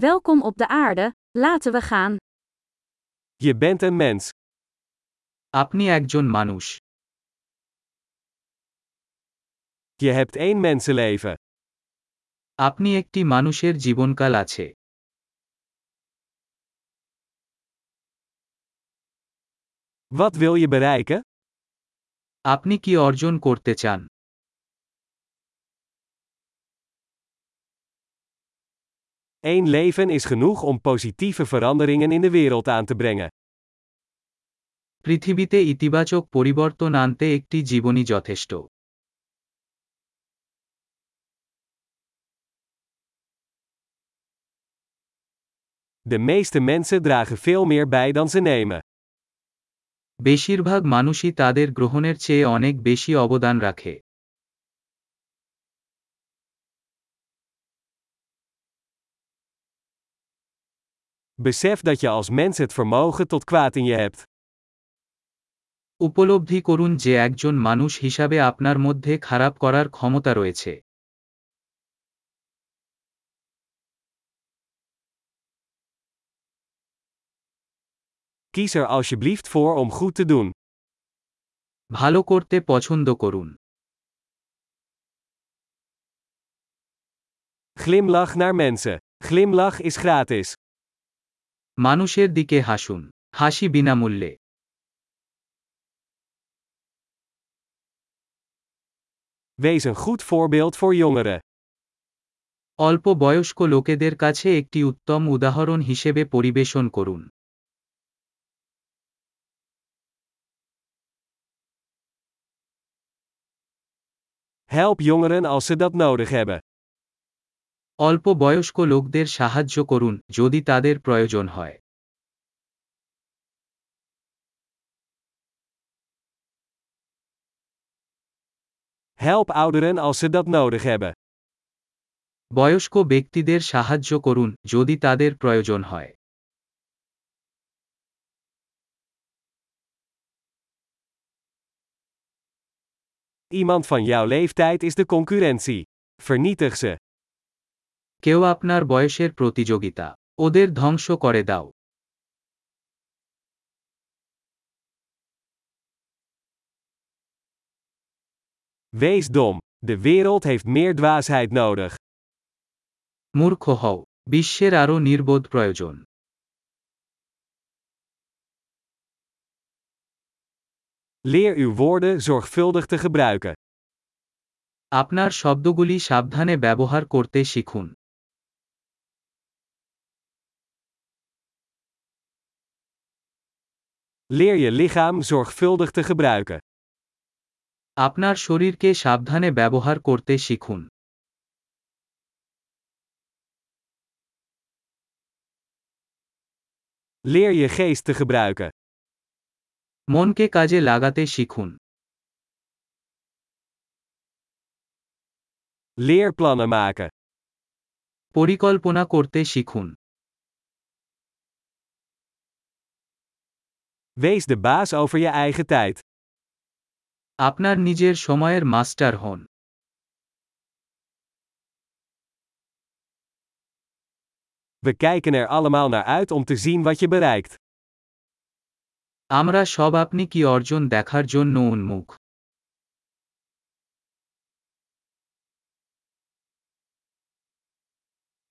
Welkom op de aarde, laten we gaan. Je bent een mens. আপনি একজন মানুষ Je hebt één mensenleven. আপনি একটি মানুষের জীবনকাল আছে Wat wil je bereiken? আপনি কি অর্জন করতে চান Eén leven is genoeg om positieve veranderingen in de wereld aan te brengen. পৃথিবীতে ইতিবাচক পরিবর্তন আনতে একটি জীবনই যথেষ্ট De meeste mensen dragen veel meer bij dan ze nemen. বেশিরভাগ মানুষই তাদের গ্রহণের চেয়ে অনেক বেশি অবদান রাখে Besef dat je als mens het vermogen tot kwaad in je hebt. উপলব্ধি করুন যে একজন মানুষ হিসাবে আপনার মধ্যে খারাপ করার ক্ষমতা রয়েছে Kies er alsjeblieft voor om goed te doen. ভালো করতে পছন্দ করুন Glimlach naar mensen. Glimlach is gratis. মানুষের দিকে হাসুন হাসি বিনামূল্যে Wees een goed voorbeeld voor jongeren. অল্প বয়স্ক লোকেদের কাছে একটি উত্তম উদাহরণ হিসেবে পরিবেশন করুন Help jongeren als ze dat nodig hebben. অল্প বয়স্ক লোকদের সাহায্য করুন যদি তাদের প্রয়োজন হয় Help ouderen als ze dat nodig hebben. বয়স্ক ব্যক্তিদের সাহায্য করুন যদি তাদের প্রয়োজন হয় Iemand van jouw leeftijd is de concurrentie. Vernietig ze. কেউ আপনার বয়সের প্রতিযোগিতা ওদের ধ্বংস করে দাও Wees dom. De wereld heeft meer dwaasheid nodig. মূর্খ হও বিশ্বের আরও নির্বোধ প্রয়োজন Leer uw woorden zorgvuldig te gebruiken. আপনার শব্দগুলি সাবধানে ব্যবহার করতে শিখুন Leer je lichaam zorgvuldig te gebruiken. আপনার শরীরকে সাবধানে ব্যবহার করতে শিখুন Leer je geest te gebruiken. মনকে কাজে লাগাতে শিখুন Leer plannen maken. পরিকল্পনা করতে শিখুন Wees de baas over je eigen tijd. আপনার নিজের সময়ের মাস্টার হন We kijken er allemaal naar uit om te zien wat je bereikt. আমরা সব আপনি কি অর্জন দেখার জন্য উন্মুখ